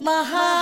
Maha.